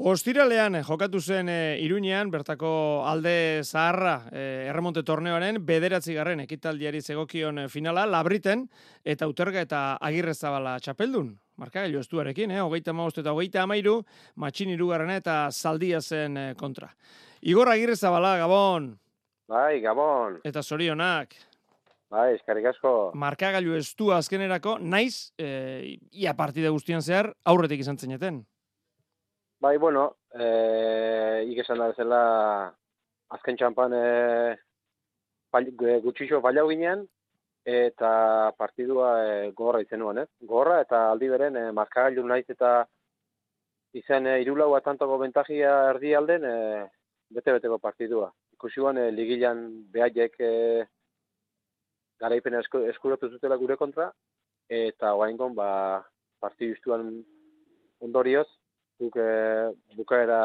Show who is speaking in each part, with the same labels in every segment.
Speaker 1: Ostiralean jokatu zen e, Iruñean, bertako alde zaharra e, erremonte torneoaren bederatzi garren ekitaldiari zegokion finala, labriten eta uterga eta agirre zabala txapeldun. Marka gailu estuarekin, eh? hogeita maost eta hogeita amairu, matxin irugarren eta zaldia zen kontra. Igor agirre zabala, Gabon!
Speaker 2: Bai, Gabon!
Speaker 1: Eta zorionak!
Speaker 2: Bai, eskarrik asko.
Speaker 1: Marka gailu estua azkenerako, naiz, e, ia partida guztian zehar, aurretik izan zeneten.
Speaker 2: Bai, bueno, eh, ikesan da zela azken txampan eh, gutxixo fallau ginean, eta partidua eh, gogorra izen nuen, eh? Gogorra eta aldi beren eh, markagailu naiz eta izan eh, irulau atantoko bentagia erdi alden eh, bete-beteko partidua. Ikusi eh, ligilan behaiek eh, garaipen eskuratu zutela gure kontra, eta guain ba, partidu ondorioz, guk e, bukaera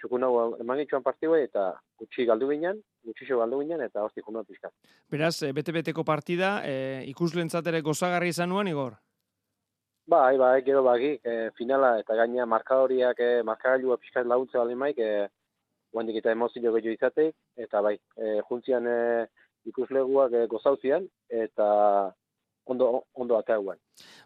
Speaker 2: txukun hau eman gitzuan partidua eta gutxi galdu ginen, gutxi galdu ginen eta hosti junuan pixkat.
Speaker 1: Beraz, e, bete-beteko partida, e, ikuslentzat ere gozagarri izan nuen, Igor?
Speaker 2: Bai, bai, gero bagi, e, finala eta gaina markadoriak, e, markagailua pixkat laguntze bali maik, e, guandik eta emozio gehiago izateik, eta bai, e, juntzian e, ikusleguak e, gozauzian, eta ondo, ondo atea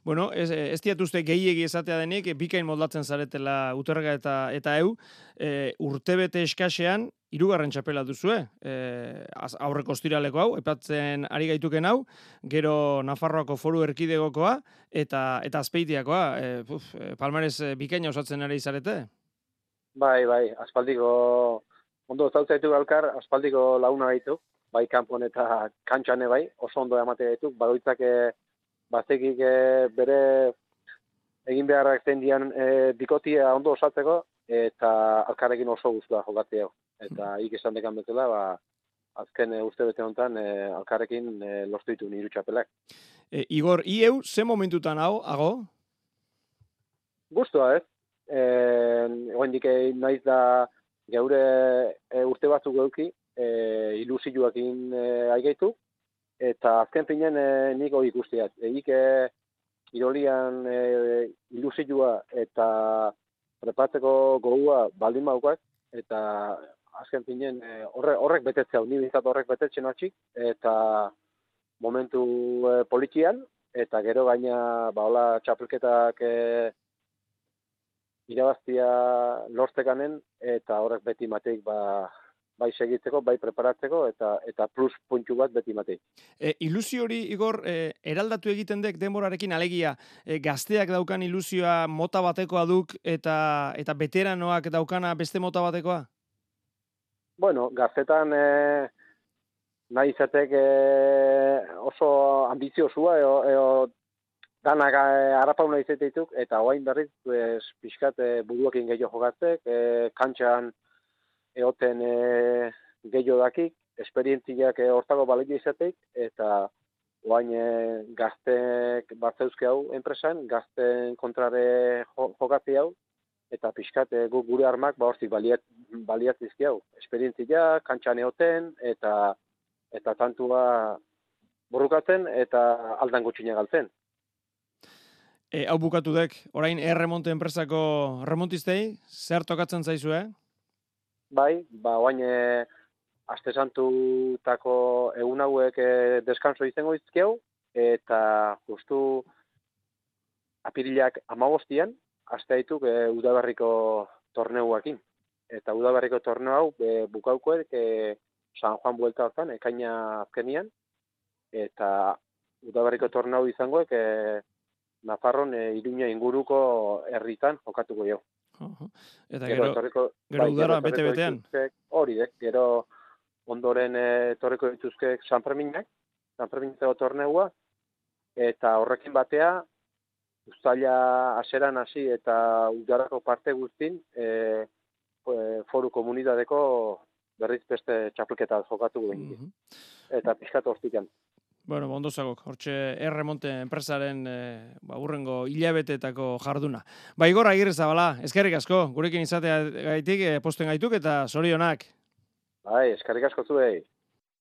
Speaker 1: Bueno, ez, ez diatuzte gehiegi esatea denik, bikain moldatzen zaretela uterga eta eta eu, e, urtebete eskasean, irugarren txapela duzue, e, aurreko ostiraleko hau, epatzen ari gaituken hau, gero Nafarroako foru erkidegokoa, eta eta azpeitiakoa, e, puf, palmarez bikaina osatzen ari zarete?
Speaker 2: Bai, bai, aspaldiko, ondo zautzaitu galkar, aspaldiko launa gaitu, bai kanpon eta kantxane bai, oso ondo emate ditu, badoitzak e, bazekik e, bere egin beharrak zen dian e, dikotia ondo osatzeko, eta alkarrekin oso guztua jokatzea. Eta hmm. ik esan dekan betela, ba, azken e, uste bete honetan e, alkarrekin e, lortu ditu niru txapelak.
Speaker 1: E, Igor, ieu, ze momentutan hau, ago?
Speaker 2: Guztua, ez? E, Oen naiz da geure e, urte batzuk geuki, e, ilusioakin e, aigeitu, eta azken pinen e, niko ikustiat. Eik e, irolian e, ilusioa eta prepatzeko gogoa baldin maukak, eta azken pinen e, horre, horrek betetzea, unibizat horrek betetzen atxik, eta momentu e, politian, eta gero gaina baola txapelketak e, irabaztia lortzekanen, eta horrek beti mateik ba, bai segitzeko, bai preparatzeko eta eta plus puntu bat beti matei.
Speaker 1: E, ilusio hori Igor e, eraldatu egiten dek denborarekin alegia e, gazteak daukan ilusioa mota batekoa duk eta eta veteranoak daukana beste mota batekoa?
Speaker 2: Bueno, gaztetan e, nahi izatek e, oso ambiziozua eo, eo danak e, arapauna izateetuk eta oain berriz pues, pixkat e, buruakin gehiago jogatzek, e, kantxan eoten e, gehiago dakik, esperientziak e, hortago balia izateik, eta oain e, gaztek bat hau enpresan, gazten kontrare jokatzi hau, eta pixkat e, gure armak ba hortik baliat, baliatzizki hau. Esperientzia, kantxan eoten, eta eta tantua burrukatzen, eta aldan gutxina galtzen.
Speaker 1: E, hau bukatu dek, orain erremonte enpresako remontistei, zer tokatzen zaizu, eh?
Speaker 2: Bai, ba, oain e, aste santutako egun hauek e, deskanso izango izkiau, eta justu apirilak amagostian, aste haituk e, udabarriko torneuakin. Eta udabarriko torneu hau e, bukauko e, San Juan buelta hortan, ekaina azkenian, eta udabarriko torneu izangoek e, Nafarron e, iruña inguruko herritan jokatuko jo.
Speaker 1: Eta gero, gero, gero bai, udara bete-betean.
Speaker 2: Hori, eh? gero ondoren e, torreko dituzke San Ferminak, San Fermintzeko torneua, eta horrekin batea, ustaila aseran hasi eta udarako parte guztin, e, foru komunidadeko berriz beste txapelketa jokatu mm Eta pixkat hortikan.
Speaker 1: Bueno, ondo zagok, hortxe erremonte enpresaren e, ba, urrengo hilabetetako jarduna. Ba, igor agirre zabala, eskerrik asko, gurekin izatea gaitik, e, posten gaituk eta zorionak.
Speaker 2: Bai, eskerrik asko zuei.